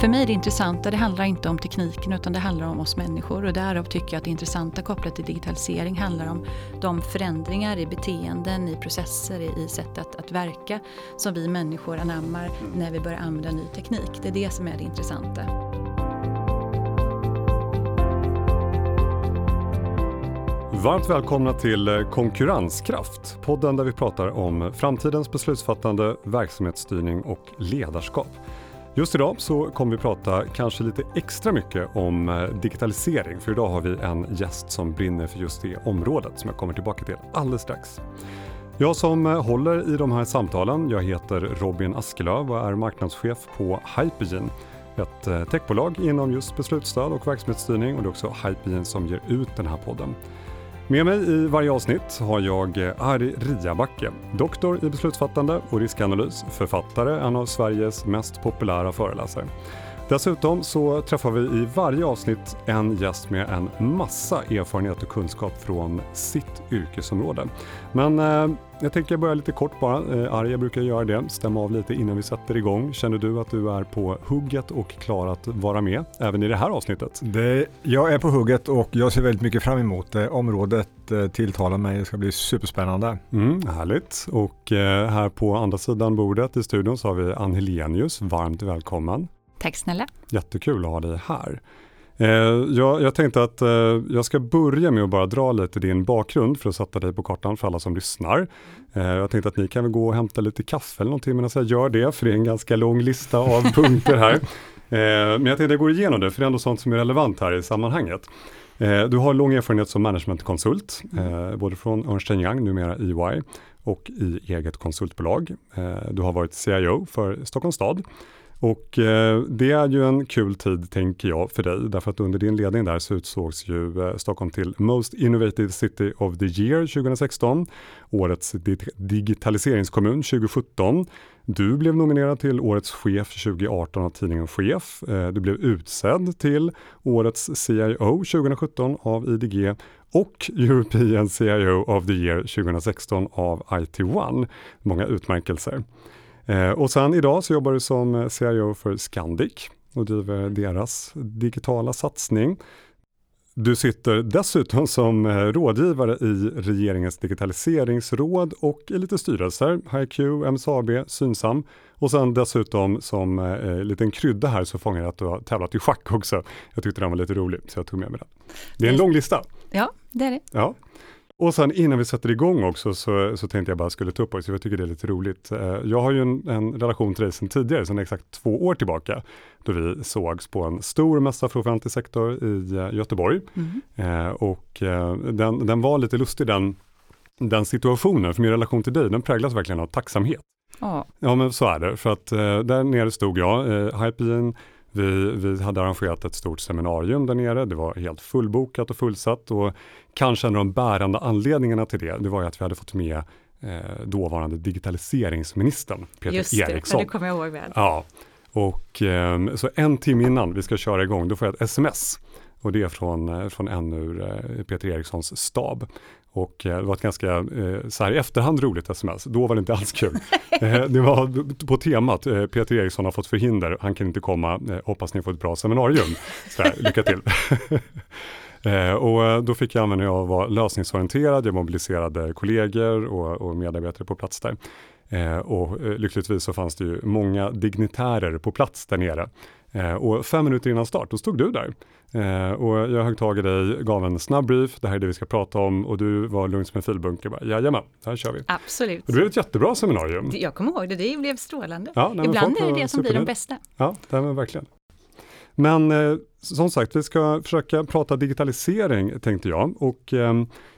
För mig är det intressanta, det handlar inte om tekniken utan det handlar om oss människor och därav tycker jag att det intressanta kopplat till digitalisering handlar om de förändringar i beteenden, i processer, i sätt att, att verka som vi människor anammar när vi börjar använda ny teknik. Det är det som är det intressanta. Varmt välkomna till eh, Konkurrenskraft, podden där vi pratar om framtidens beslutsfattande, verksamhetsstyrning och ledarskap. Just idag så kommer vi prata kanske lite extra mycket om eh, digitalisering, för idag har vi en gäst som brinner för just det området som jag kommer tillbaka till alldeles strax. Jag som eh, håller i de här samtalen, jag heter Robin Askelöv och är marknadschef på Hypergene ett eh, techbolag inom just beslutsstöd och verksamhetsstyrning och det är också Hypergene som ger ut den här podden. Med mig i varje avsnitt har jag eh, Ari Riabacke, doktor i beslutsfattande och riskanalys, författare, en av Sveriges mest populära föreläsare. Dessutom så träffar vi i varje avsnitt en gäst med en massa erfarenhet och kunskap från sitt yrkesområde. Men eh, jag tänker börja lite kort bara. Eh, Arja brukar göra det, stämma av lite innan vi sätter igång. Känner du att du är på hugget och klar att vara med även i det här avsnittet? Det, jag är på hugget och jag ser väldigt mycket fram emot det. Området eh, tilltalar mig, det ska bli superspännande. Mm, härligt. Och eh, här på andra sidan bordet i studion så har vi Ann Helenius. Varmt välkommen. Tack snälla. Jättekul att ha dig här. Eh, jag, jag, tänkte att eh, jag ska börja med att bara dra lite din bakgrund för att sätta dig på kartan för alla som lyssnar. Eh, jag tänkte att ni kan väl gå och hämta lite kaffe eller någonting medan jag gör det, för det är en ganska lång lista av punkter här. Men jag tänkte att jag går igenom det, för det är ändå sånt som är relevant här i sammanhanget. Du har lång erfarenhet som managementkonsult, både från Ernst Young, numera EY, och i eget konsultbolag. Du har varit CIO för Stockholms stad och eh, det är ju en kul tid tänker jag för dig, därför att under din ledning där så utsågs ju eh, Stockholm till Most Innovative City of the Year 2016, årets digitaliseringskommun 2017. Du blev nominerad till Årets chef 2018 av tidningen Chef. Eh, du blev utsedd till Årets CIO 2017 av IDG och European CIO of the Year 2016 av IT1. Många utmärkelser. Eh, och sen idag så jobbar du som eh, CIO för Scandic och driver deras digitala satsning. Du sitter dessutom som eh, rådgivare i regeringens digitaliseringsråd och i lite styrelser, HiQ, MSAB, Synsam och sen dessutom som eh, liten krydda här så fångar jag att du har tävlat i schack också. Jag tyckte den var lite rolig så jag tog med mig den. Det är en lång lista. Ja, det är det. Ja. Och sen innan vi sätter igång också så, så tänkte jag bara skulle ta upp också, jag tycker det är lite roligt. Eh, jag har ju en, en relation till dig sedan tidigare, sedan exakt två år tillbaka, då vi sågs på en stor mässa för offentlig sektor i eh, Göteborg. Mm. Och den, den var lite lustig den, den situationen, för min relation till dig, den präglas verkligen av tacksamhet. Ja. ja men så är det, för att där nere stod jag, eh, Hypeen, vi, vi hade arrangerat ett stort seminarium där nere. Det var helt fullbokat och fullsatt och kanske en av de bärande anledningarna till det, det var ju att vi hade fått med eh, dåvarande digitaliseringsministern Peter Just det, Eriksson. det kommer jag ihåg väl. Ja, och eh, så en timme innan vi ska köra igång, då får jag ett sms och det är från, eh, från en ur eh, Peter Erikssons stab. Och eh, det var ett ganska, så här i efterhand roligt sms, då var det inte alls kul. det var på temat, Peter Eriksson har fått förhinder, han kan inte komma, hoppas ni får ett bra seminarium. Så här, lycka till. och då fick jag användning av att vara lösningsorienterad, jag mobiliserade kollegor och, och medarbetare på plats där. Eh, och eh, lyckligtvis så fanns det ju många dignitärer på plats där nere. Eh, och fem minuter innan start, då stod du där. Eh, och jag högg tag i dig, gav en snabb brief, det här är det vi ska prata om och du var lugn som en filbunke. Bara, Jajamän, här kör vi. Absolut. Och det blev ett jättebra seminarium. Jag kommer ihåg det, det blev strålande. Ja, nej, Ibland är det det som blir de bästa. Ja, det men verkligen. Men eh, som sagt, vi ska försöka prata digitalisering tänkte jag. Och eh,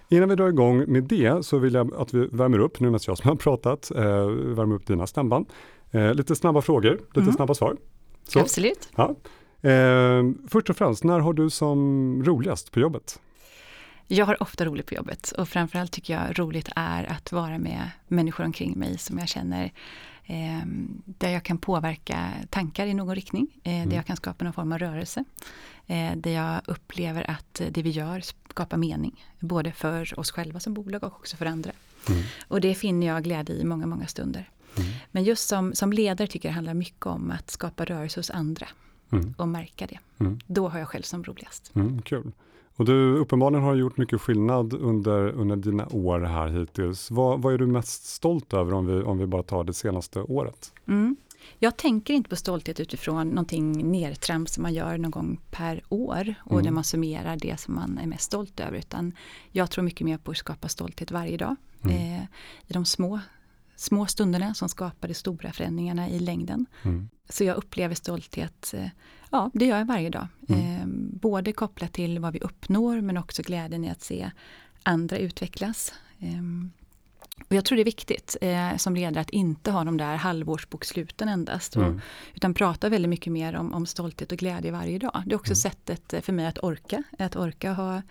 innan vi drar igång med det så vill jag att vi värmer upp, nu mest jag som har pratat, eh, värmer upp dina stämband. Eh, lite snabba frågor, lite mm. snabba svar. Så. Absolut. Ja. Eh, först och främst, när har du som roligast på jobbet? Jag har ofta roligt på jobbet och framförallt tycker jag roligt är att vara med människor omkring mig som jag känner eh, där jag kan påverka tankar i någon riktning, eh, mm. där jag kan skapa någon form av rörelse. Eh, där jag upplever att det vi gör skapar mening, både för oss själva som bolag och också för andra. Mm. Och det finner jag glädje i många, många stunder. Mm. Men just som, som ledare tycker jag det handlar mycket om att skapa rörelse hos andra. mm. och märka det. Mm. Då har jag själv som roligast. Mm, kul. Och du uppenbarligen har gjort mycket skillnad under, under dina år här hittills. Vad, vad är du mest stolt över om vi, om vi bara tar det senaste året? Mm. Jag tänker inte på stolthet utifrån någonting nertramp som man gör någon gång per år och mm. där man summerar det som man är mest stolt över. Utan jag tror mycket mer på att skapa stolthet varje dag. Eh, I de små, små stunderna som skapar de stora förändringarna i längden. Mm. Så jag upplever stolthet, eh, ja det gör jag varje dag. Mm. Eh, både kopplat till vad vi uppnår men också glädjen i att se andra utvecklas. Och jag tror det är viktigt eh, som ledare att inte ha de där halvårsboksluten endast. Och, mm. Utan prata väldigt mycket mer om, om, stolthet och glädje varje dag. Det är också mm. sättet eh, för mig att orka. Att orka ha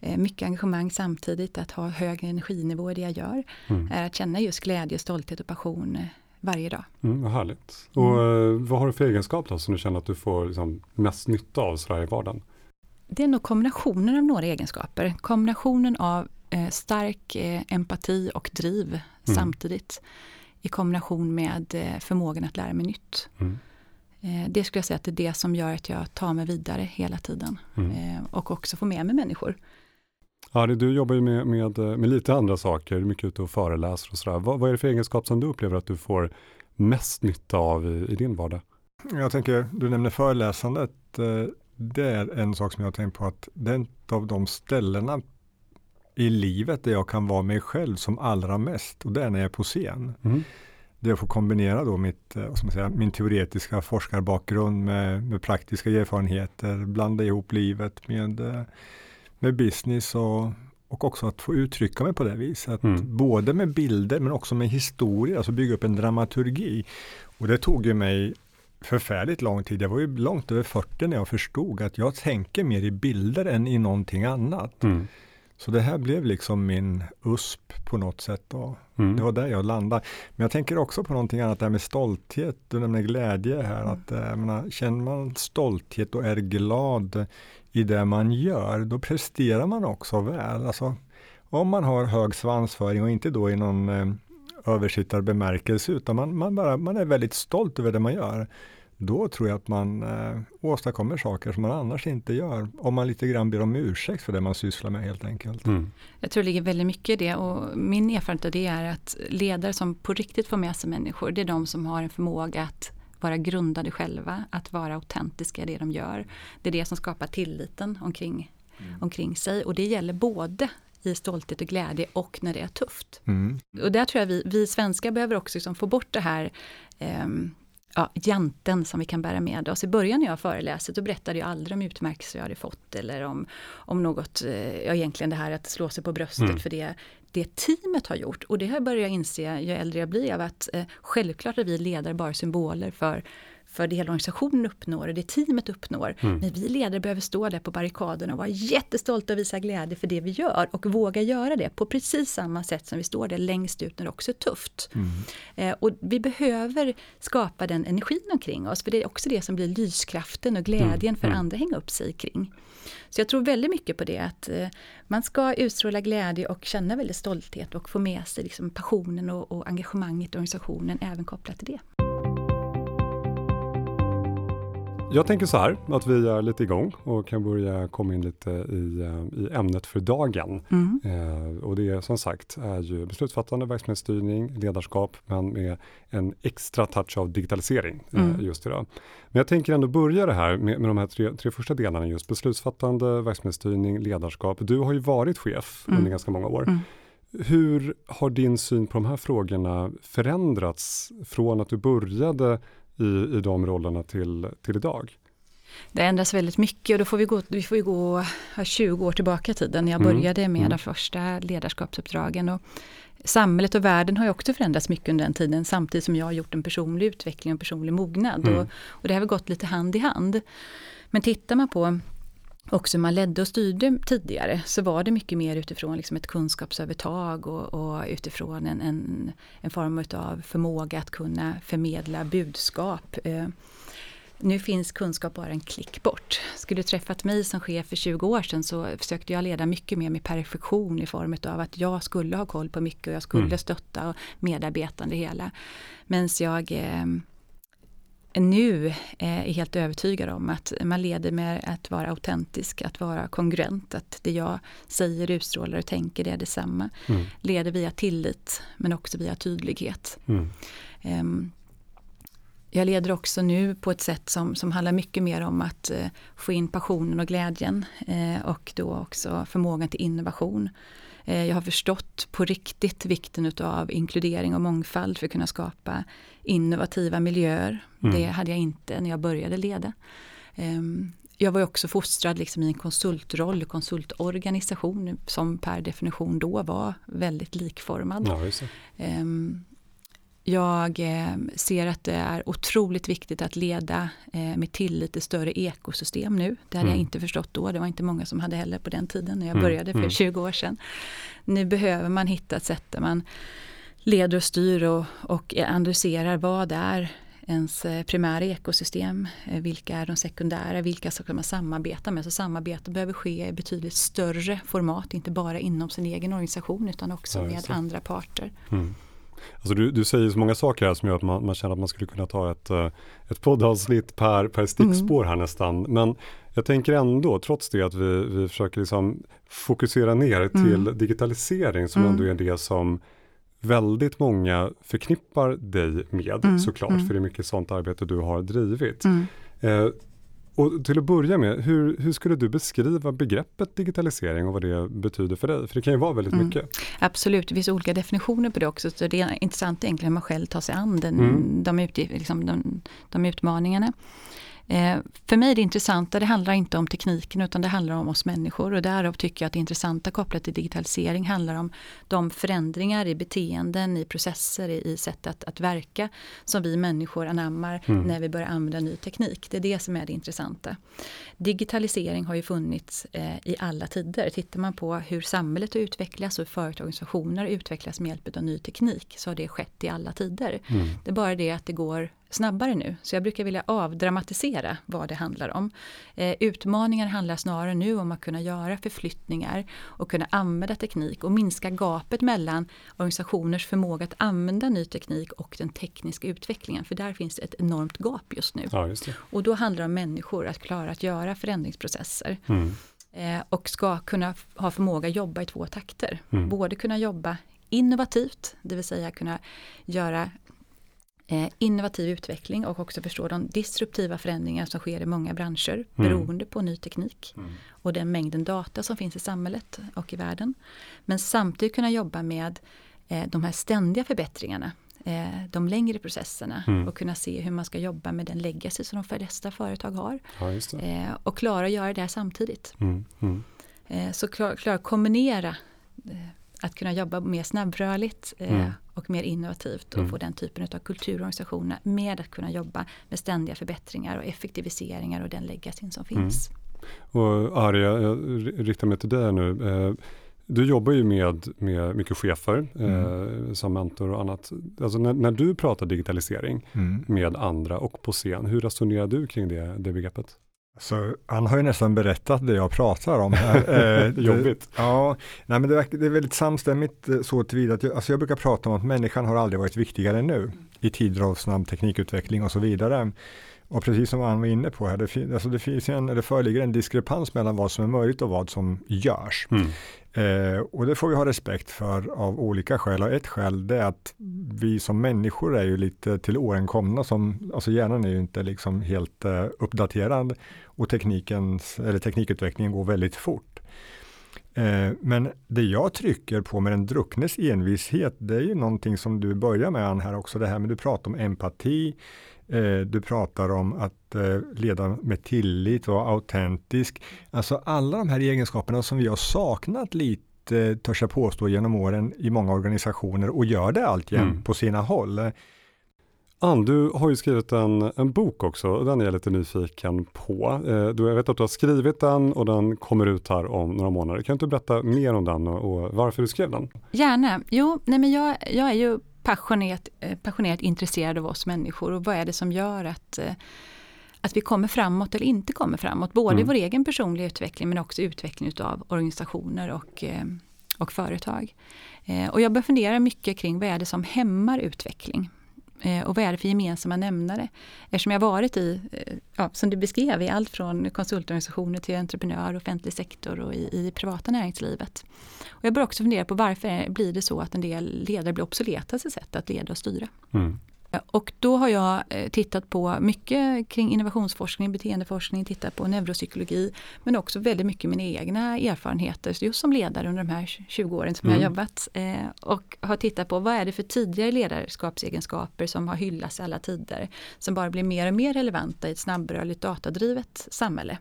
eh, mycket engagemang samtidigt, att ha hög energinivå i det jag gör. Mm. Är att känna just glädje, stolthet och passion eh, varje dag. Mm, vad härligt. Och mm. eh, vad har du för egenskap då som du känner att du får liksom, mest nytta av sådär i vardagen? Det är nog kombinationen av några egenskaper. Kombinationen av stark eh, empati och driv mm. samtidigt i kombination med eh, förmågan att lära mig nytt. Mm. Eh, det skulle jag säga att det är det som gör att jag tar mig vidare hela tiden mm. Eh, och också får med mig människor. Ja, du jobbar ju med, med, med lite andra saker, mycket ute och föreläser och sådär. Vad, vad är det för egenskap som du upplever att du får mest nytta av i, i din vardag? Jag tänker, du nämner föreläsandet. Eh, det är en sak som jag har tänkt på att det är ett av de ställena i livet där jag kan vara mig själv som allra mest och det är när jag är på scen. Mm. Där jag får kombinera då mitt, eh, vad ska man säga, min teoretiska forskarbakgrund med, med praktiska erfarenheter, blanda ihop livet med, eh, med business och, och också att få uttrycka mig på det viset. Mm. Både med bilder men också med historia, alltså bygga upp en dramaturgi. Och det tog ju mig förfärligt lång tid. Jag var ju långt över 40 när jag förstod att jag tänker mer i bilder än i någonting annat. Mm. Så det här blev liksom min USP på något sätt. Och mm. Det var där jag landade. Men jag tänker också på någonting annat, det här med stolthet. Du nämner glädje här. Mm. Att, äh, menar, känner man stolthet och är glad i det man gör, då presterar man också väl. Alltså, om man har hög svansföring och inte då i någon eh, översittarbemärkelse, utan man, man, bara, man är väldigt stolt över det man gör då tror jag att man eh, åstadkommer saker som man annars inte gör. Om man lite grann ber om ursäkt för det man sysslar med helt enkelt. Mm. Jag tror det ligger väldigt mycket i det och min erfarenhet av det är att ledare som på riktigt får med sig människor, det är de som har en förmåga att vara grundade själva, att vara autentiska i det de gör. Det är det som skapar tilliten omkring, mm. omkring sig och det gäller både i stolthet och glädje och när det är tufft. Mm. Och där tror jag vi, vi svenskar behöver också liksom få bort det här um, ja, janten som vi kan bära med oss. I början när jag föreläste då berättade jag aldrig om utmärkelser jag hade fått eller om, om något, eh, ja egentligen det här att slå sig på bröstet mm. för det, det teamet har gjort. Och det har jag börjat inse ju äldre jag blir av att eh, självklart är vi ledare bara symboler för för det hela organisationen uppnår och det teamet uppnår. Mm. Men vi ledare behöver stå där på barrikaderna och vara jättestolta och visa glädje för det vi gör och våga göra det på precis samma sätt som vi står där längst ut när det också är tufft. Mm. Eh, och vi behöver skapa den energin omkring oss för det är också det som blir lyskraften och glädjen mm. för mm. andra att hänga upp sig kring. Så jag tror väldigt mycket på det att eh, man ska utstråla glädje och känna väldigt stolthet och få med sig liksom passionen och, och engagemanget i organisationen även kopplat till det. Jag tänker så här, att vi är lite igång och kan börja komma in lite i, eh, i ämnet för dagen. Mm. Eh, och det som sagt är ju beslutsfattande, verksamhetsstyrning, ledarskap, men med en extra touch av digitalisering eh, mm. just idag. Men jag tänker ändå börja det här med, med de här tre, tre första delarna, just beslutsfattande, verksamhetsstyrning, ledarskap. Du har ju varit chef mm. under ganska många år. Mm. Hur har din syn på de här frågorna förändrats från att du började i, i de rollerna till, till idag? Det ändras väldigt mycket och då får vi gå, vi får ju gå 20 år tillbaka i tiden. Jag mm. började med mm. de första ledarskapsuppdragen. Och samhället och världen har ju också förändrats mycket under den tiden samtidigt som jag har gjort en personlig utveckling och personlig mognad. Mm. Och, och det har väl gått lite hand i hand. Men tittar man på också man ledde och styrde tidigare så var det mycket mer utifrån liksom ett kunskapsövertag och, och utifrån en, en, en, form av förmåga att kunna förmedla budskap. Eh, nu finns kunskap bara en klick bort. Skulle du träffat mig som chef för 20 år sedan så försökte jag leda mycket mer med perfektion i form av att jag skulle ha koll på mycket och jag skulle mm. stötta medarbetande hela. Medan jag eh, nu är helt övertygad om att man leder med att vara autentisk, att vara kongruent, att det jag säger, utstrålar och tänker det är detsamma. Mm. Leder via tillit men också via tydlighet. Mm. Um, jag leder också nu på ett sätt som, som handlar mycket mer om att eh, få in passionen och glädjen eh, och då också förmågan till innovation. Eh, jag har förstått på riktigt vikten utav inkludering och mångfald för att kunna skapa innovativa miljöer. Mm. Det hade jag inte när jag började leda. Ehm, jag var också fostrad liksom i en konsultroll, konsultorganisation som per definition då var väldigt likformad. Ja, ehm, jag eh, ser att det är otroligt viktigt att leda eh, med tillit till större ekosystem nu. Det hade mm. jag inte förstått då. Det var inte många som hade heller på den tiden när jag mm. började för mm. 20 år sedan. Nu behöver man hitta ett sätt där man leder och styr och, och analyserar vad är ens eh, primära ekosystem, vilka är de sekundära, vilka ska man samarbeta med. Så samarbete behöver ske i betydligt större format, inte bara inom sin egen organisation utan också ja, med andra parter. Mm. Alltså du, du säger så många saker här som gör att man, man känner att man skulle kunna ta ett, eh, ett poddavsnitt per, per stickspår här nästan. Men jag tänker ändå, trots det, att vi, vi försöker liksom fokusera ner till mm. digitalisering som mm. ändå är det som väldigt många förknippar dig med mm. såklart, mm. för det är mycket sånt arbete du har drivit. Mm. Eh, och till att börja med, hur, hur skulle du beskriva begreppet digitalisering och vad det betyder för dig? För det kan ju vara väldigt mm. mycket. Absolut, det finns olika definitioner på det också. Så det är intressant egentligen hur man själv tar sig an den, mm. de, ut, liksom de, de utmaningarna. Eh, för mig är det intressanta, det handlar inte om tekniken utan det handlar om oss människor och därav tycker jag att det intressanta kopplat till digitalisering handlar om de förändringar i beteenden, i processer, i, sätt att, att verka som vi människor anammar mm. när vi börjar använda ny teknik. Det är det som är det intressanta. Digitalisering har ju funnits eh, i alla tider. Tittar man på hur samhället har utvecklats och hur företagsorganisationer utvecklas med hjälp av ny teknik så har det skett i alla tider. Mm. Det är bara det att det går snabbare nu. Så jag brukar vilja avdramatisera vad det handlar om. Eh, utmaningar handlar snarare nu om att kunna göra förflyttningar och kunna använda teknik och minska gapet mellan organisationers förmåga att använda ny teknik och den tekniska utvecklingen. För där finns ett enormt gap just nu. Ja, just och då handlar det om människor att klara att göra förändringsprocesser. Mm. Eh, och ska kunna ha förmåga att jobba i två takter. Mm. Både kunna jobba innovativt, det vill säga kunna göra innovativ utveckling och också förstå de disruptiva förändringar som sker i många branscher mm. beroende på ny teknik mm. och den mängden data som finns i samhället och i världen. Men samtidigt kunna jobba med eh, de här ständiga förbättringarna eh, de längre processerna mm. och kunna se hur man ska jobba med den legacy som de flesta företag har. Ja, eh, och klara att göra det samtidigt. Mm. Mm. Eh, så klara klar kombinera eh, att kunna jobba mer snabbrörligt eh, mm. Och mer innovativt och mm. få den typen av kulturorganisationer med att kunna jobba med ständiga förbättringar och effektiviseringar och den legacyn som mm. finns. Mm. Och Arja, jag riktar mig till dig nu. Eh, du jobbar ju med, med mycket chefer mm. eh, som mentor och annat. Alltså när, när du pratar digitalisering mm. med andra och på scen, hur resonerar du kring det, det begreppet? Så han har ju nästan berättat det jag pratar om här. Eh, Jobbigt. Ja, nej men det, är, väldigt samstämmigt eh, så tillvida att jag, alltså jag brukar prata om att människan har aldrig varit viktigare än nu i tider av snabb teknikutveckling och så vidare. Och precis som han var inne på här, det, alltså det, finns en, det föreligger en diskrepans mellan vad som är möjligt och vad som görs. Mm. Eh, och det får vi ha respekt för av olika skäl. Och ett skäl det är att vi som människor är ju lite till åren komna. Som, alltså hjärnan är ju inte liksom helt eh, uppdaterad och teknikens, eller teknikutvecklingen går väldigt fort. Eh, men det jag trycker på med den drucknes envishet, det är ju någonting som du börjar med Ann här också, det här med du pratar om empati, Eh, du pratar om att eh, leda med tillit och autentisk. Alltså alla de här egenskaperna som vi har saknat lite, törs jag påstå, genom åren i många organisationer och gör det alltjämt mm. på sina håll. Ann, du har ju skrivit en, en bok också och den är jag lite nyfiken på. Eh, du, jag vet att du har skrivit den och den kommer ut här om några månader. Kan du berätta mer om den och, och varför du skrev den? Gärna. Jo, nej men jag, jag är ju passionerat, eh, passionerat intresserad av oss människor och vad är det som gör att eh, att vi kommer framåt eller inte kommer framåt. Både mm. i vår egen personliga utveckling men också utveckling av organisationer och, eh, och företag. Och jag börjar fundera mycket kring vad är det som hämmar utveckling? Eh, och vad är det för gemensamma nämnare? Eftersom jag varit i, eh, ja, som du beskrev, i allt från konsultorganisationer till entreprenör, offentlig sektor och i, i privata näringslivet. Och jag bör också fundera på varför blir det så att en del ledare blir obsoleta i sitt sätt att leda och styra. Mm. Och då har jag eh, tittat på mycket kring innovationsforskning, beteendeforskning, tittat på neuropsykologi men också väldigt mycket mina egna erfarenheter just som ledare under de här 20 åren som mm. jag har jobbat. Eh, och har tittat på vad är det för tidigare ledarskapsegenskaper som har hyllats i alla tider som bara blir mer och mer relevanta i ett snabbrörligt datadrivet samhälle.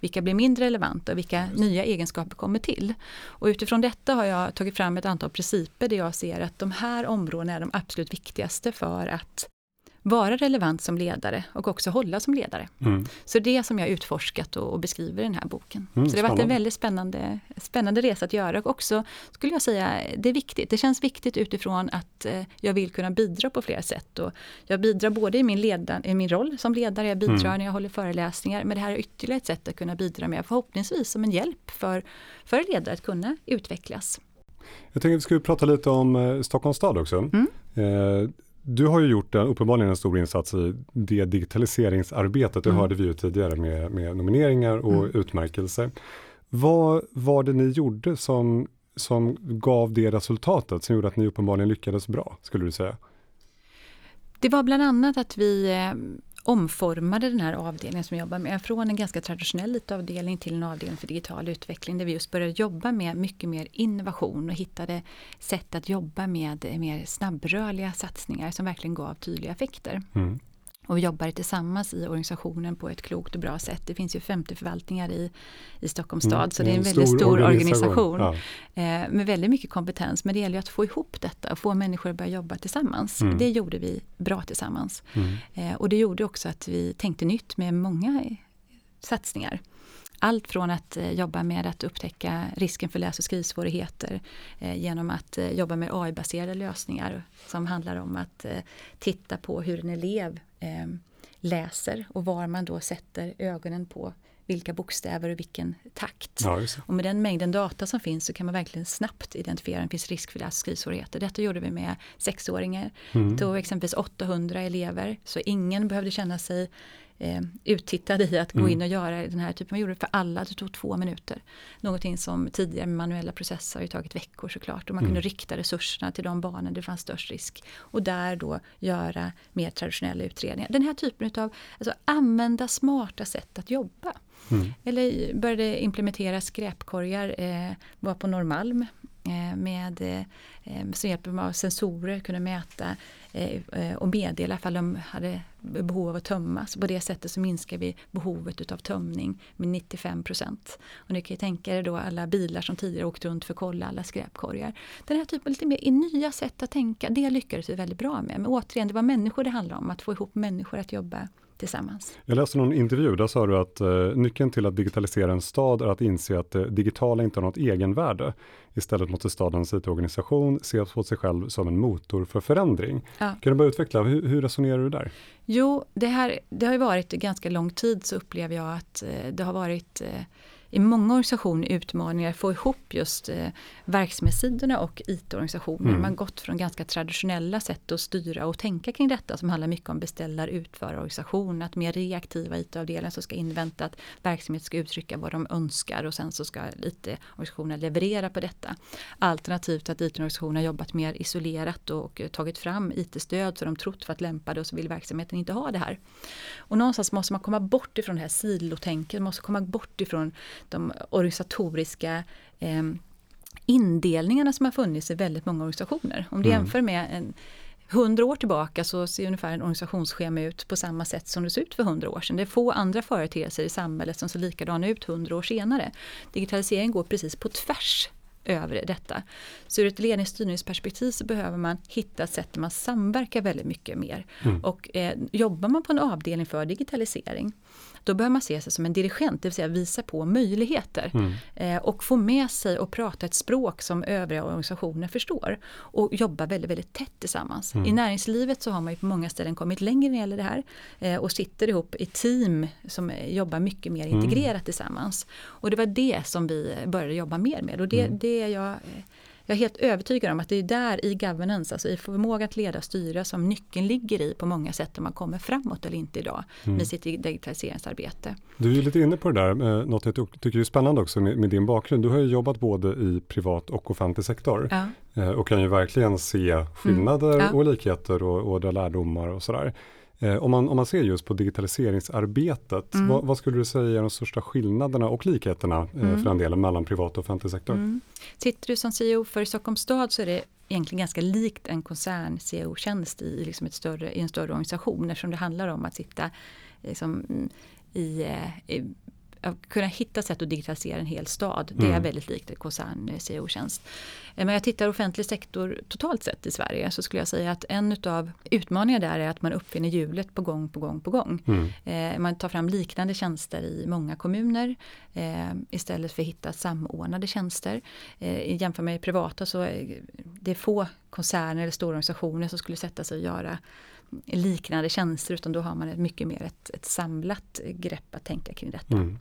Vilka blir mindre relevanta och vilka nya egenskaper kommer till? Och utifrån detta har jag tagit fram ett antal principer där jag ser att de här områdena är de absolut viktigaste för att vara relevant som ledare och också hålla som ledare. Mm. Så det är som jag utforskat och, och beskriver i den här boken. Mm, så det har varit en väldigt spännande, spännande resa att göra och också skulle jag säga, det är viktigt. Det känns viktigt utifrån att eh, jag vill kunna bidra på flera sätt. Och jag bidrar både i min, ledan, i min roll som ledare, jag bidrar mm. när jag håller föreläsningar, men det här är ytterligare ett sätt att kunna bidra med, förhoppningsvis som en hjälp för, för ledare att kunna utvecklas. Jag tänkte att vi skulle prata lite om eh, Stockholms stad också. Mm. Eh, du har ju gjort en, uppenbarligen en stor insats i det digitaliseringsarbetet. Det mm. hörde vi ju tidigare med, med nomineringar och mm. utmärkelser. Vad var det ni gjorde som, som gav det resultatet som gjorde att ni uppenbarligen lyckades bra, skulle du säga? Det var bland annat att vi eh, omformade den här avdelningen som jag jobbar med från en ganska traditionell IT-avdelning till en avdelning för digital utveckling där vi just började jobba med mycket mer innovation och hittade sätt att jobba med mer snabbrörliga satsningar som verkligen gav tydliga effekter. Mm och vi jobbar tillsammans i organisationen på ett klokt och bra sätt. Det finns ju 50 förvaltningar i, i Stockholms stad mm, så det är en, en väldigt stor, stor organisation, organisation ja. eh, med väldigt mycket kompetens. Men det gäller att få ihop detta och få människor att börja jobba tillsammans. Mm. Det gjorde vi bra tillsammans. Mm. Eh, och det gjorde också att vi tänkte nytt med många satsningar. Allt från att eh, jobba med att upptäcka risken för läs och skrivsvårigheter eh, genom att eh, jobba med AI-baserade lösningar som handlar om att titta på hur en elev läser och var man då sätter ögonen på vilka bokstäver och vilken takt. Ja, och med den mängden data som finns så kan man verkligen snabbt identifiera om det finns risk för läs och skrivsvårigheter. Detta gjorde vi med sexåringar. Mm. Tog exempelvis 800 elever så ingen behövde känna sig eh, uttittad i att gå mm. in och göra den här typen. Man gjorde det för alla, det tog två minuter. Någonting som tidigare med manuella processer har ju tagit veckor såklart. Och man mm. kunde rikta resurserna till de barnen det fanns störst risk. Och där då göra mer traditionella utredningar. Den här typen av, alltså använda smarta sätt att jobba. Mm. Eller började implementera skräpkorgar, eh, var på Norrmalm Eh, med eh, som hjälper av sensorer, kunde mäta eh, och meddela ifall de hade behov av att tömmas. På det sättet så minskar vi behovet av tömning med 95 procent. Och ni kan ju tänka er då alla bilar som tidigare åkt runt för att kolla alla skräpkorgar. Den här typen lite mer nya sätt att tänka, det lyckades vi väldigt bra med. Men återigen, det var människor det handlade om, att få ihop människor att jobba tillsammans. Jag läste någon intervju, där sa du att eh, nyckeln till att digitalisera en stad är att inse att det digitala inte har något egenvärde. Istället måste stadens IT-organisation se på sig själv som en motor för förändring. Ja. Kan du bara utveckla, hur, hur, resonerar du där? Jo, det, här, det har ju varit ganska lång tid så upplever jag att eh, det har varit eh, i många organisationer utmaningar att få ihop just eh, verksamhetssidorna och IT-organisationer. Mm. Man har gått från ganska traditionella sätt att styra och tänka kring detta som handlar mycket om beställar utförarorganisation, att mer reaktiva IT-avdelningar som ska invänta att verksamhet ska uttrycka vad de önskar och sen så ska IT-organisationen leverera på detta. Alternativt att IT-organisationer har jobbat mer isolerat och tagit fram IT-stöd så de trott för att lämpade och så vill verksamheten inte ha det här. Och någonstans måste man komma bort ifrån det här silotänket, man måste komma bort ifrån de organisatoriska eh, indelningarna som har funnits i väldigt många organisationer. Om du mm. jämför med en, 100 år tillbaka så ser ungefär en organisationsschema ut på samma sätt som det såg ut för 100 år sedan. Det är få andra företeelser i samhället som ser likadana ut 100 år senare. Digitalisering går precis på tvärs över detta. Så ur ett ledningsstyrningsperspektiv så behöver man hitta sätt där man samverkar väldigt mycket mer. Mm. Och eh, jobbar man på en avdelning för digitalisering då bör man se sig som en dirigent, det vill säga visa på möjligheter. Mm. Eh, och få med sig och prata ett språk som övriga organisationer förstår. Och jobba väldigt, väldigt tätt tillsammans. Mm. I näringslivet så har man ju på många ställen kommit längre när det gäller det här. Eh, och sitter ihop i team som jobbar mycket mer mm. integrerat mm. tillsammans. Och det var det som vi började jobba mer med. Och det, mm. Det är jag jag är helt övertygad om att det är där i governance, alltså i förmågan att leda och styra som nyckeln ligger i på många sätt om man kommer framåt eller inte idag mm. med sitt digitaliseringsarbete. Du är lite inne på det där, eh, något jag tycker är spännande också med, med, din bakgrund. Du har ju jobbat både i privat och offentlig sektor ja. eh, och kan ju verkligen se skillnader mm. ja. och likheter och, och dra lärdomar och sådär. Eh, om, man, om man ser just på digitaliseringsarbetet, mm. vad, vad, skulle du säga är de största skillnaderna och likheterna eh, mm. för den delen mellan privat och offentlig sektor? Mm. Sitter du som CEO för Stockholms stad så är det egentligen ganska likt en koncern-CEO-tjänst i, liksom ett större, i en större organisation eftersom det handlar om att sitta liksom, i, eh, i att kunna hitta sätt att digitalisera en hel stad. Det är mm. väldigt likt koncern-CEO-tjänst. Eh, men jag tittar offentlig sektor totalt sett i Sverige så skulle jag säga att en av utmaningarna där är att man uppfinner hjulet på gång på gång på gång. Mm. Eh, man tar fram liknande tjänster i många kommuner eh, istället för att hitta samordnade tjänster. Eh, jämför med privata så är det få koncerner eller stora organisationer som skulle sätta sig och göra liknande tjänster utan då har man ett mycket mer ett, ett samlat grepp att tänka kring detta. Mm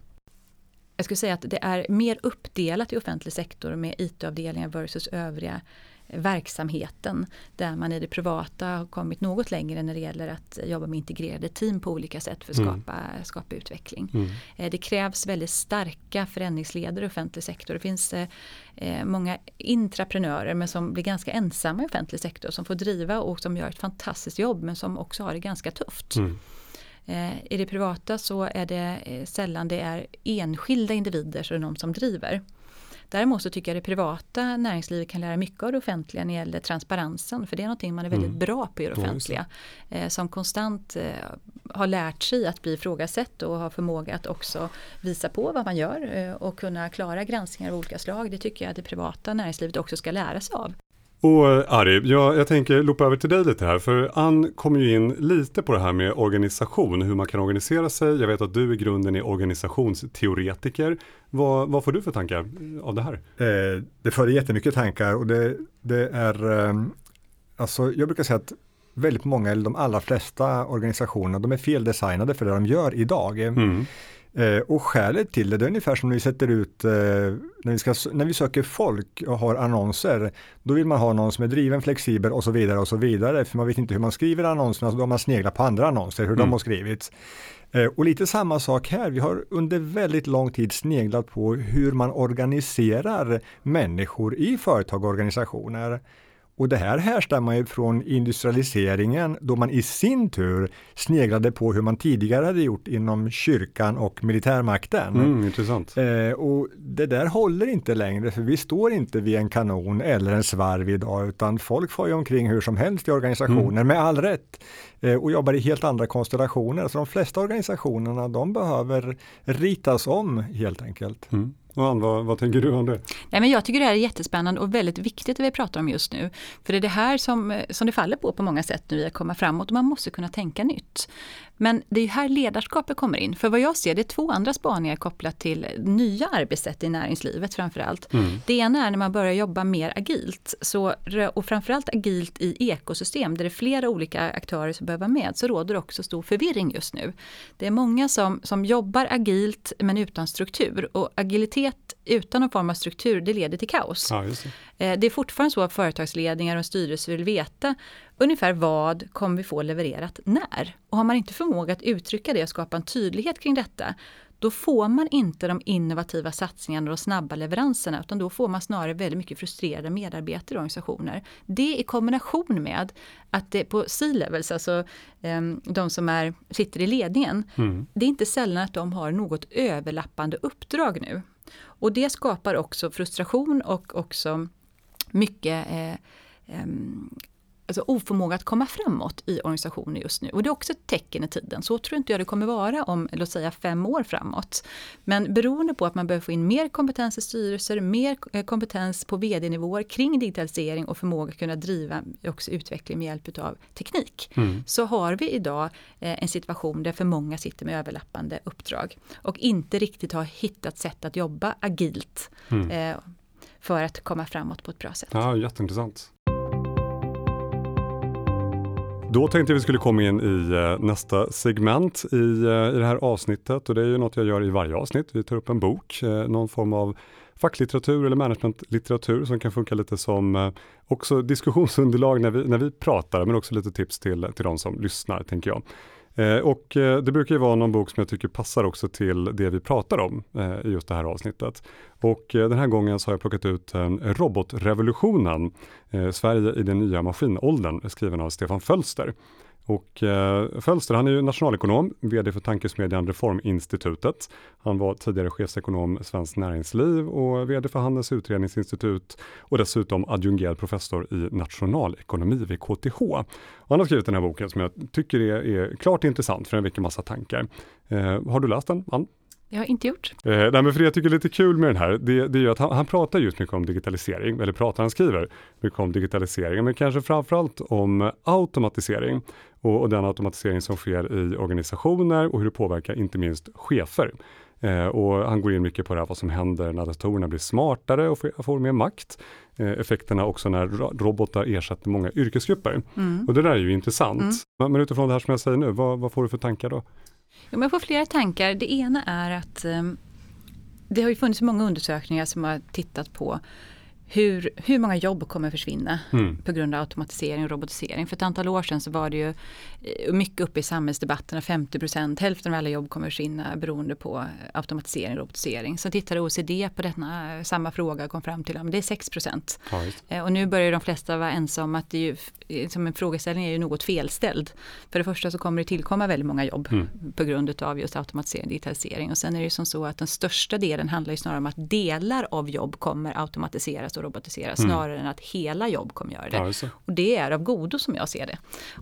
jag skulle säga att det är mer uppdelat i offentlig sektor med IT-avdelningar versus övriga verksamheten där man i det privata har kommit något längre när det gäller att jobba med integrerade team på olika sätt för att mm. skapa, mm. skapa utveckling. Mm. Eh, det krävs väldigt starka förändringsledare i offentlig sektor. Det finns eh, eh, många intraprenörer men som blir ganska ensamma i offentlig sektor som får driva och som gör ett fantastiskt jobb men som också har det ganska tufft. Mm. Eh, I det privata så är det eh, sällan det är enskilda individer så är någon som driver. Däremot så tycker jag det privata näringslivet kan lära mycket av det offentliga när det gäller transparensen. För det är någonting man är väldigt mm. bra på i det offentliga. Eh, som konstant eh, har lärt sig att bli ifrågasatt och har förmåga att också visa på vad man gör eh, och kunna klara granskningar av olika slag. Det tycker jag att det privata näringslivet också ska lära sig av. Och Ari, jag, jag tänker loopa över till dig lite här, för Ann kommer ju in lite på det här med organisation, hur man kan organisera sig. Jag vet att du i grunden är organisationsteoretiker. Vad, vad får du för tankar av det här? Eh, det för jättemycket tankar och det, det är, eh, alltså jag brukar säga att väldigt många, eller de allra flesta organisationer, de är feldesignade för det de gör idag. Mm. Eh, och skälet till det, det är ungefär som när vi sätter ut, eh, när, vi ska, när vi söker folk och har annonser, då vill man ha någon som är driven, flexibel och så vidare och så vidare, för man vet inte hur man skriver annonserna, så då har man sneglat på andra annonser, hur mm. de har skrivits. Eh, och lite samma sak här, vi har under väldigt lång tid sneglat på hur man organiserar människor i företag och organisationer. Och det här härstammar ju från industrialiseringen då man i sin tur sneglade på hur man tidigare hade gjort inom kyrkan och militärmakten. Mm, intressant. Eh, och det där håller inte längre för vi står inte vid en kanon eller en svarv idag utan folk får ju omkring hur som helst i organisationer mm. med all rätt eh, och jobbar i helt andra konstellationer. Så de flesta organisationerna de behöver ritas om helt enkelt. Mm. Och Ann, vad, vad, tänker du om det? Nej, men jag tycker det här är jättespännande och väldigt viktigt det vi pratar om just nu. För det är det här som, eh, som det faller på på många sätt nu i att komma framåt och man måste kunna tänka nytt. Men det är här ledarskapet kommer in. För vad jag ser det är två andra spaningar kopplat till nya arbetssätt i näringslivet framförallt. Mm. Det ena är när man börjar jobba mer agilt. Så, och framförallt agilt i ekosystem där det är flera olika aktörer som behöver vara med. Så råder också stor förvirring just nu. Det är många som, som jobbar agilt men utan struktur. Och agilitet utan någon form av struktur, det leder till kaos. Ja, det. Eh, det är fortfarande så att företagsledningar och styrelser vill veta ungefär vad kommer vi få levererat när? Och har man inte förmåga att uttrycka det och skapa en tydlighet kring detta, då får man inte de innovativa satsningarna och de snabba leveranserna utan då får man snarare väldigt mycket frustrerade medarbetare i organisationer. Det i kombination med att det på C-levels, alltså um, de som är, sitter i ledningen, mm. det är inte sällan att de har något överlappande uppdrag nu. Och det skapar också frustration och också mycket eh, um, alltså oförmåga att komma framåt i organisationer just nu. Och det är också ett tecken i tiden. Så tror inte jag det kommer vara om, låt säga fem år framåt. Men beroende på att man behöver få in mer kompetens i styrelser, mer eh, kompetens på vd-nivåer kring digitalisering och förmåga att kunna driva också utveckling med hjälp av teknik. Mm. Så har vi idag eh, en situation där för många sitter med överlappande uppdrag och inte riktigt har hittat sätt att jobba agilt mm för att komma framåt på ett bra sätt. Ja, jätteintressant. Då tänkte jag vi skulle komma in i eh, nästa segment i, eh, i det här avsnittet och det är ju något jag gör i varje avsnitt. Vi tar upp en bok, eh, någon form av facklitteratur eller managementlitteratur som kan funka lite som också diskussionsunderlag när vi, när vi pratar, men också lite tips till, till de som lyssnar, tänker jag. Eh, och eh, det brukar ju vara någon bok som jag tycker passar också till det vi pratar om eh, i just det här avsnittet. Och den här gången så har jag plockat ut Robotrevolutionen, Sverige i den nya maskinåldern, skriven av Stefan Fölster. Och eh, Fölster, han är ju nationalekonom, VD för tankesmedjan Reforminstitutet. Han var tidigare chefsekonom Svenskt Näringsliv och VD för Handels utredningsinstitut och dessutom adjungerad professor i nationalekonomi vid KTH. Och han har skrivit den här boken som jag tycker är, är klart intressant för den väcker massa tankar. Eh, har du läst den, Ann? Jag har inte gjort. Eh, nej, men för det jag tycker är lite kul med den här, det, det är ju att han, han, pratar just mycket om digitalisering, eller pratar, han skriver mycket om digitalisering, men kanske framförallt om automatisering och, och den automatisering som sker i organisationer och hur det påverkar inte minst chefer. Eh, och han går in mycket på det här, vad som händer när datorerna blir smartare och får, får mer makt. Eh, effekterna också när robotar ersätter många yrkesgrupper. Mm. Och det där är ju intressant. Mm. Men utifrån det här som jag säger nu, vad, vad får du för tankar då? Ja, jag får flera tankar. Det ena är att um, det har ju funnits många undersökningar som har tittat på hur, hur många jobb kommer försvinna mm. på grund av automatisering och robotisering. För ett antal år sedan så var det ju eh, mycket uppe i samhällsdebatterna, 50 procent, hälften av alla jobb kommer försvinna beroende på automatisering och robotisering. Så tittade OECD på denna, samma fråga och kom fram till att det är 6 procent. Eh, och nu börjar de flesta vara ensamma att det är ju, som en frågeställning är ju något felställd. För det första så kommer det tillkomma väldigt många jobb mm. på grund av just automatisering och digitalisering. Och sen är det ju som så att den största delen handlar ju snarare om att delar av jobb kommer automatiseras och robotiseras mm. snarare än att hela jobb kommer göra det. Ja, och det är av godo som jag ser det.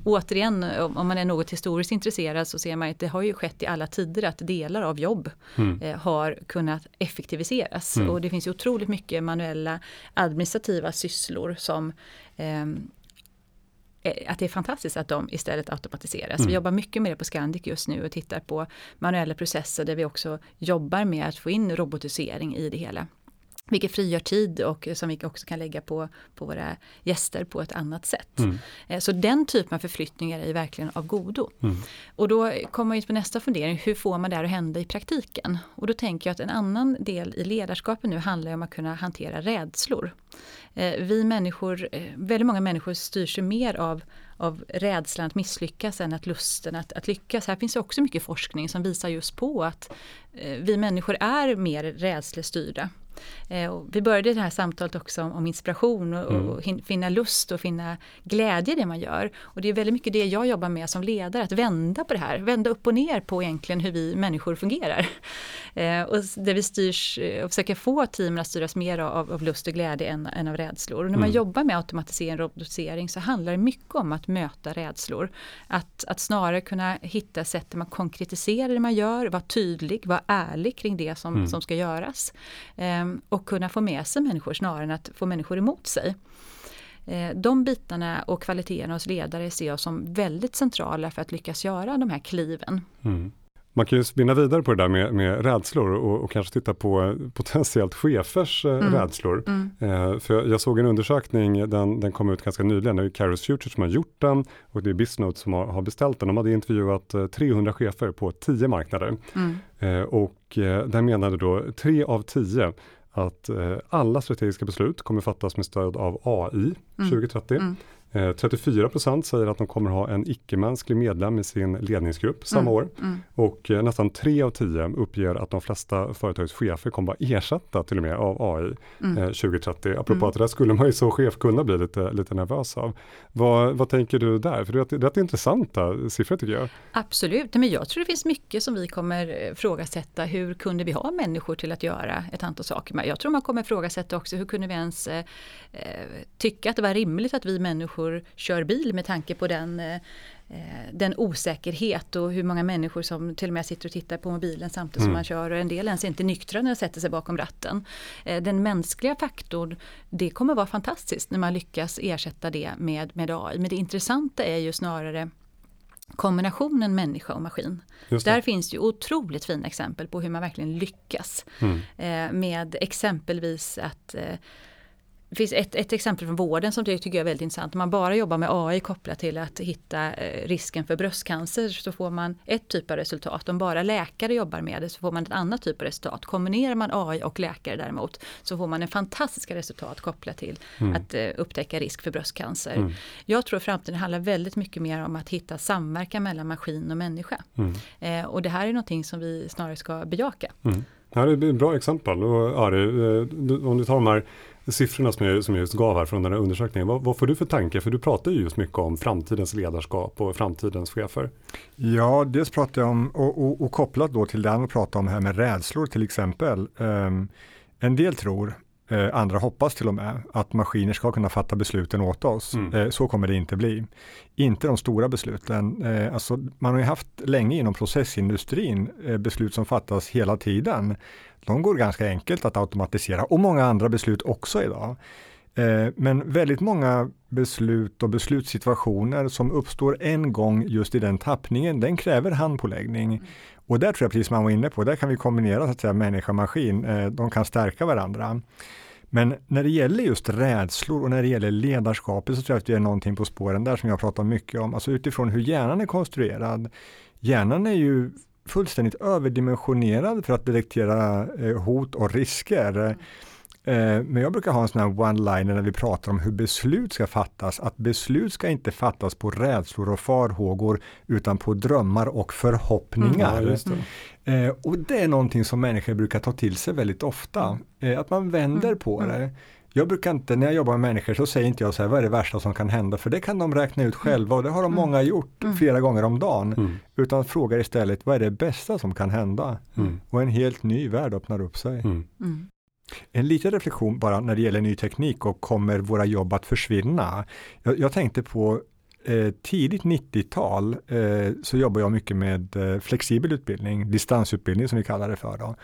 återigen, om man är något historiskt intresserad så ser man att det har ju skett i alla tider att delar av jobb mm. eh, har kunnat effektiviseras. Mm. Och det finns ju otroligt mycket manuella administrativa sysslor som ehm, eh, att det är fantastiskt att de istället automatiseras. Mm. Vi jobbar mycket med det på Scandic just nu och tittar på manuella processer där vi också jobbar med att få in robotisering i det hela. Vilket frigör tid och som vi också kan lägga på, på våra gäster på ett annat sätt. Mm. Eh, så den typen av förflyttningar är verkligen av godo. Mm. Och då kommer man in på nästa fundering, hur får man det här att hända i praktiken? Och då tänker jag att en annan del i ledarskapet nu handlar om att kunna hantera rädslor. Eh, vi människor, eh, väldigt många människor styrs mer av av rädslan att misslyckas än att lusten att, att lyckas. Här finns också mycket forskning som visar just på att vi människor är mer rädslestyrda. Eh, vi började det här samtalet också om, om inspiration och, mm. och hin, finna lust och finna glädje i det man gör. Och det är väldigt mycket det jag jobbar med som ledare, att vända på det här, vända upp och ner på egentligen hur vi människor fungerar. Eh, och där vi styrs eh, och försöker få teamen att styras mer av, av lust och glädje än, än av rädslor. Och när man mm. jobbar med automatisering och robotisering så handlar det mycket om att möta rädslor. Att, att snarare kunna hitta sätt där man konkretiserar det man gör, vara tydlig, vara ärlig kring det som, mm. som ska göras. Um, och kunna få med sig människor snarare än att få människor emot sig. Eh, de bitarna och kvaliteterna hos ledare ser jag som väldigt centrala för att lyckas göra de här kliven. Mm. Man kan ju spinna vidare på det där med, med rädslor och, och, kanske titta på potentiellt chefers eh, mm. rädslor. Mm. Eh, för jag, såg en undersökning, den, den kom ut ganska nyligen, det är Caros Future som har gjort den och det är Bisnote som har, har beställt den. De hade intervjuat eh, 300 chefer på 10 marknader. Mm. Eh, och eh, där menade då 3 av 10 att eh, alla strategiska beslut kommer fattas med stöd av AI mm. 2030. Mm. 34 eh, procent säger att de kommer ha en icke-mänsklig medlem i sin ledningsgrupp samma mm, år. Mm. Och eh, nästan 3 av 10 uppger att de flesta företagschefer kommer att ersätta till och med av AI mm. eh, 2030. Apropå mm. att det där skulle man ju som chef kunna bli lite, lite nervös av. Vad, vad tänker du där? För det är rätt intressanta siffror tycker jag. Absolut, men jag tror det finns mycket som vi kommer frågasätta. Hur kunde vi ha människor till att göra ett antal saker? Jag tror man kommer frågasätta också hur kunde vi ens tycka att det var rimligt att vi människor människor kör bil med tanke på den, eh, den osäkerhet och hur många människor som till och med sitter och tittar på mobilen samtidigt mm. som man kör och en del ens inte nyktra när de sätter sig bakom ratten. Eh, den mänskliga faktorn, det kommer vara fantastiskt när man lyckas ersätta det med, med AI. Men det intressanta är ju snarare kombinationen människa och maskin. Där finns ju otroligt fina exempel på hur man verkligen lyckas. Mm. Eh, med exempelvis att det finns ett, ett exempel från vården som jag tycker är väldigt intressant. Om man bara jobbar med AI kopplat till att hitta eh, risken för bröstcancer så får man ett typ av resultat. Om bara läkare jobbar med det så får man ett annat typ av resultat. Kombinerar man AI och läkare däremot så får man en fantastiska resultat kopplat till mm. att uh, upptäcka risk för bröstcancer. Mm. Jag tror framtiden handlar väldigt mycket mer om att hitta samverkan mellan maskin och människa. Mm. Eh, och det här är någonting som vi snarare ska bejaka. Mm. Ja, det är ett bra exempel. Och Ari, eh, om du tar de här siffrorna som jag, som jag just gav här från den här undersökningen. Vad, vad får du för tanke? För du pratar ju just mycket om framtidens ledarskap och framtidens chefer. Ja, dels pratar jag om, och, och, och kopplat då till det andra pratar om här med rädslor till exempel. Um, en del tror, eh, andra hoppas till och med, att maskiner ska kunna fatta besluten åt oss. Mm. Eh, så kommer det inte bli. Inte de stora besluten. Eh, alltså, man har ju haft länge inom processindustrin eh, beslut som fattas hela tiden de går ganska enkelt att automatisera och många andra beslut också idag. Eh, men väldigt många beslut och beslutssituationer som uppstår en gång just i den tappningen, den kräver handpåläggning. Och där tror jag, precis som man var inne på, där kan vi kombinera så att säga, människa och maskin. Eh, de kan stärka varandra. Men när det gäller just rädslor och när det gäller ledarskapet så tror jag att det är någonting på spåren där som jag pratar mycket om. Alltså utifrån hur hjärnan är konstruerad. Hjärnan är ju fullständigt överdimensionerad för att detektera eh, hot och risker. Eh, men jag brukar ha en sån här one-liner när vi pratar om hur beslut ska fattas, att beslut ska inte fattas på rädslor och farhågor utan på drömmar och förhoppningar. Mm, ja, det. Eh, och det är någonting som människor brukar ta till sig väldigt ofta, att man vänder mm. på mm. det. Jag brukar inte, när jag jobbar med människor så säger inte jag så här, vad är det värsta som kan hända? För det kan de räkna ut själva och det har de mm. många gjort mm. flera gånger om dagen. Mm. Utan frågar istället, vad är det bästa som kan hända? Mm. Och en helt ny värld öppnar upp sig. En liten reflektion bara när det gäller ny teknik och kommer våra jobb att försvinna? Jag, jag tänkte på eh, tidigt 90-tal eh, så jobbade jag mycket med eh, flexibel utbildning, distansutbildning som vi kallar det för. Då.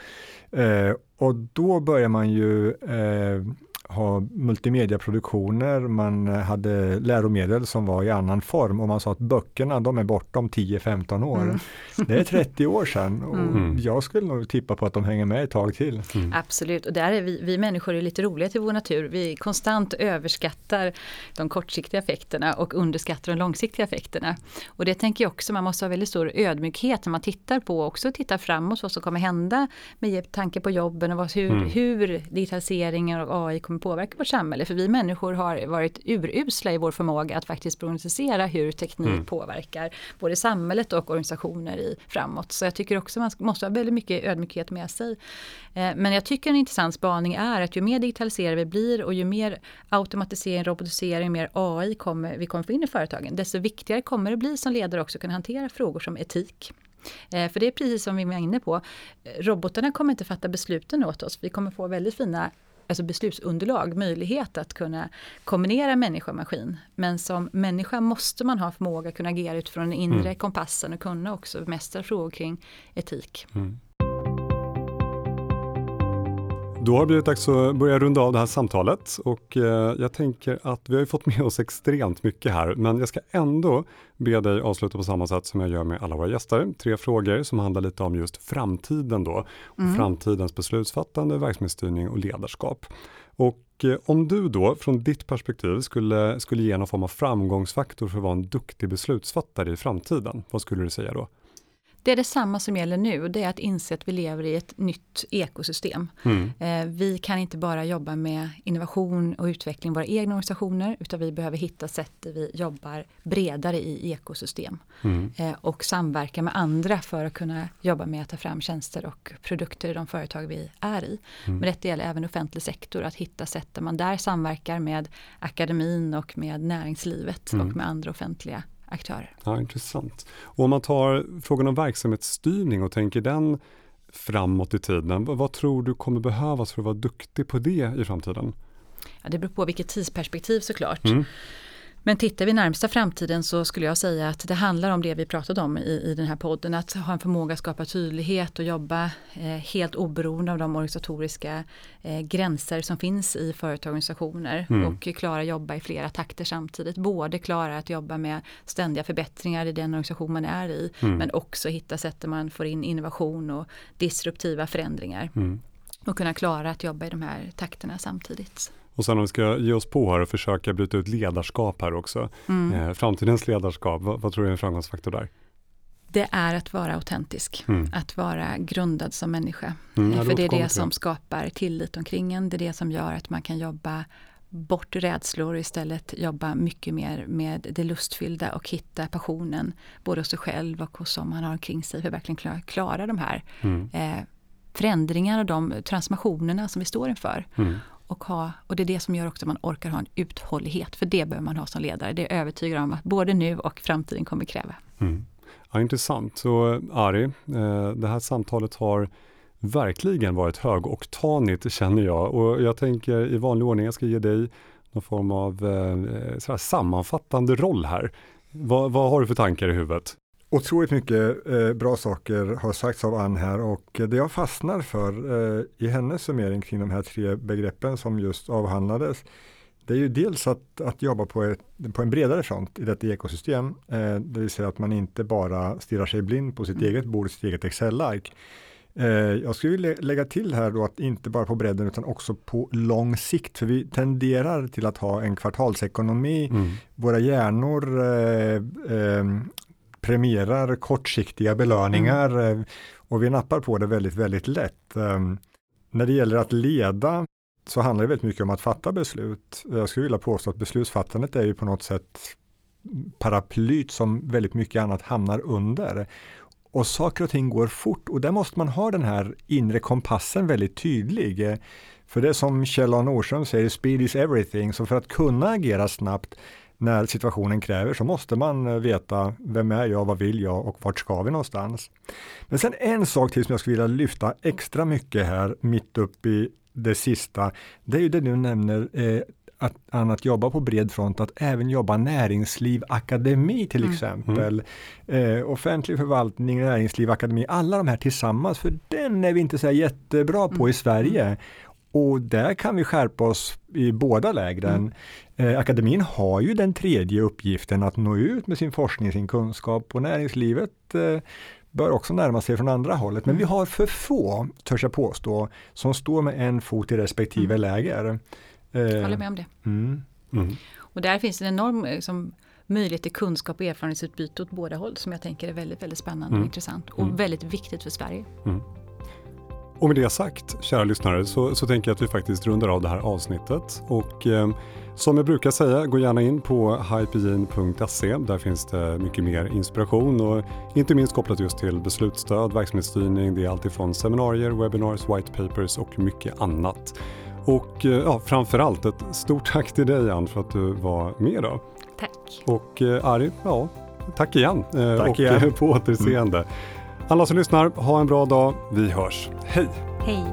Eh, och då börjar man ju eh, ha multimediaproduktioner, man hade läromedel som var i annan form och man sa att böckerna de är bortom 10-15 år. Mm. Det är 30 år sedan och mm. jag skulle nog tippa på att de hänger med ett tag till. Mm. Absolut, och där är vi, vi människor är lite roliga till vår natur. Vi konstant överskattar de kortsiktiga effekterna och underskattar de långsiktiga effekterna. Och det tänker jag också, man måste ha väldigt stor ödmjukhet när man tittar på och också tittar framåt vad som kommer hända med tanke på jobben och vad, hur, mm. hur digitaliseringen och AI kommer kommer påverka vårt samhälle. För vi människor har varit urusla i vår förmåga att faktiskt prognostisera hur teknik mm. påverkar både samhället och organisationer i, framåt. Så jag tycker också man måste ha väldigt mycket ödmjukhet med sig. Eh, men jag tycker en intressant spaning är att ju mer digitaliserade vi blir och ju mer automatisering, robotisering, mer AI kommer, vi kommer få in i företagen, desto viktigare kommer det bli som ledare också kunna hantera frågor som etik. Eh, för det är precis som vi var inne på, robotarna kommer inte fatta besluten åt oss. Vi kommer få väldigt fina alltså beslutsunderlag, möjlighet att kunna kombinera människa och maskin. Men som människa måste man ha förmåga att kunna agera utifrån den inre mm. kompassen och kunna också bemästra frågor kring etik. Mm. Då har det blivit dags att börja runda av det här samtalet och eh, jag tänker att vi har fått med oss extremt mycket här, men jag ska ändå be dig avsluta på samma sätt som jag gör med alla våra gäster. Tre frågor som handlar lite om just framtiden då, mm. framtidens beslutsfattande, verksamhetsstyrning och ledarskap. Och eh, om du då från ditt perspektiv skulle, skulle ge någon form av framgångsfaktor för att vara en duktig beslutsfattare i framtiden, vad skulle du säga då? Det är detsamma som gäller nu, det är att inse att vi lever i ett nytt ekosystem. Mm. Eh, vi kan inte bara jobba med innovation och utveckling i våra egna organisationer, utan vi behöver hitta sätt där vi jobbar bredare i ekosystem. Mm. Eh, och samverka med andra för att kunna jobba med att ta fram tjänster och produkter i de företag vi är i. Mm. Men detta gäller även offentlig sektor, att hitta sätt där man där samverkar med akademin och med näringslivet och med andra offentliga aktörer. Ja, intressant. Och om man tar frågan om verksamhetsstyrning och tänker den framåt i tiden, vad tror du kommer behövas för att vara duktig på det i framtiden? Ja, det beror på vilket tidsperspektiv såklart. Mm. Men tittar vi närmsta framtiden så skulle jag säga att det handlar om det vi pratade om i, i den här podden. Att ha en förmåga att skapa tydlighet och jobba eh, helt oberoende av de organisatoriska eh, gränser som finns i företagsorganisationer. Mm. Och klara jobba i flera takter samtidigt. Både klara att jobba med ständiga förbättringar i den organisation man är i. Mm. Men också hitta sätt där man får in innovation och disruptiva förändringar. Mm. Och kunna klara att jobba i de här takterna samtidigt. Och sen om vi ska ge oss på här och försöka bryta ut ledarskap här också. Mm. Eh, framtidens ledarskap, vad, vad, tror du är en framgångsfaktor där? Det är att vara autentisk, mm. att vara grundad som människa. Mm, För det är det som skapar tillit omkring en, det är det som gör att man kan jobba bort rädslor och istället jobba mycket mer med det lustfyllda och hitta passionen både hos sig själv och hos som man har omkring sig för att verkligen klara, klara de här mm. eh, förändringarna och de transformationerna som vi står inför. Mm. Och, ha, och det är det som gör också att man orkar ha en uthållighet, för det behöver man ha som ledare. Det är jag övertygad om att både nu och framtiden kommer kräva. Mm. Ja, intressant. Så Ari, eh, det här samtalet har verkligen varit högoktanigt känner jag. Och jag tänker i vanlig ordning, jag ska ge dig någon form av eh, sammanfattande roll här. Va, vad har du för tankar i huvudet? Otroligt mycket eh, bra saker har sagts av Ann här och det jag fastnar för eh, i hennes summering kring de här tre begreppen som just avhandlades det är ju dels att, att jobba på, ett, på en bredare front i detta ekosystem. Eh, det vill säga att man inte bara stirrar sig blind på sitt mm. eget bord, sitt eget Excel-ark. Eh, jag skulle vilja lägga till här då att inte bara på bredden utan också på lång sikt. För vi tenderar till att ha en kvartalsekonomi. Mm. Våra hjärnor eh, eh, premierar kortsiktiga belöningar mm. Eh, och vi nappar på det väldigt, väldigt lätt. Um, när det gäller att leda så handlar det väldigt mycket om att fatta beslut. Jag skulle vilja påstå att beslutsfattandet är ju på något sätt paraplyt som väldigt mycket annat hamnar under. Och saker och ting går fort och där måste man ha den här inre kompassen väldigt tydlig. För det som Kjell A. Nordström säger, speed is everything. Så för att kunna agera snabbt när situationen kräver så måste man eh, veta vem är jag, vad vill jag och vart ska vi någonstans. Men sen en sak till som jag skulle vilja lyfta extra mycket här mitt upp i det sista. Det är ju det du nämner eh, att, att jobba på bred front, att även jobba näringsliv, akademi till mm. exempel. Mm. Eh, offentlig förvaltning, näringsliv, akademi, alla de här tillsammans, för den är vi inte så jättebra på mm. i Sverige. Och där kan vi skärpa oss i båda lägren. Mm. Eh, akademin har ju den tredje uppgiften att nå ut med sin forskning, sin kunskap och näringslivet eh, bör också närma sig från andra hållet. Men vi mm. har för få, törs jag påstå, som står med en fot i respektive mm. läger. Jag håller med om det. Mm. Mm. Och där finns en enorm liksom, möjlighet till kunskap och erfarenhetsutbyte åt båda håll som jag tänker är väldigt, väldigt spännande och mm. intressant och mm. väldigt viktigt för Sverige. Och med det sagt, kära lyssnare, så, så tänker jag att vi faktiskt rundar av det här avsnittet. Och eh, som jag brukar säga, gå gärna in på hypegen.se. Där finns det mycket mer inspiration och inte minst kopplat just till beslutsstöd, verksamhetsstyrning. Det är alltifrån seminarier, webinars, white papers och mycket annat. Och eh, ja, framförallt ett stort tack till dig Ann för att du var med idag. Tack. Och eh, Ari, ja, tack igen. Eh, tack och igen. på återseende. Mm. Alla som lyssnar, ha en bra dag. Vi hörs. Hej! Hej!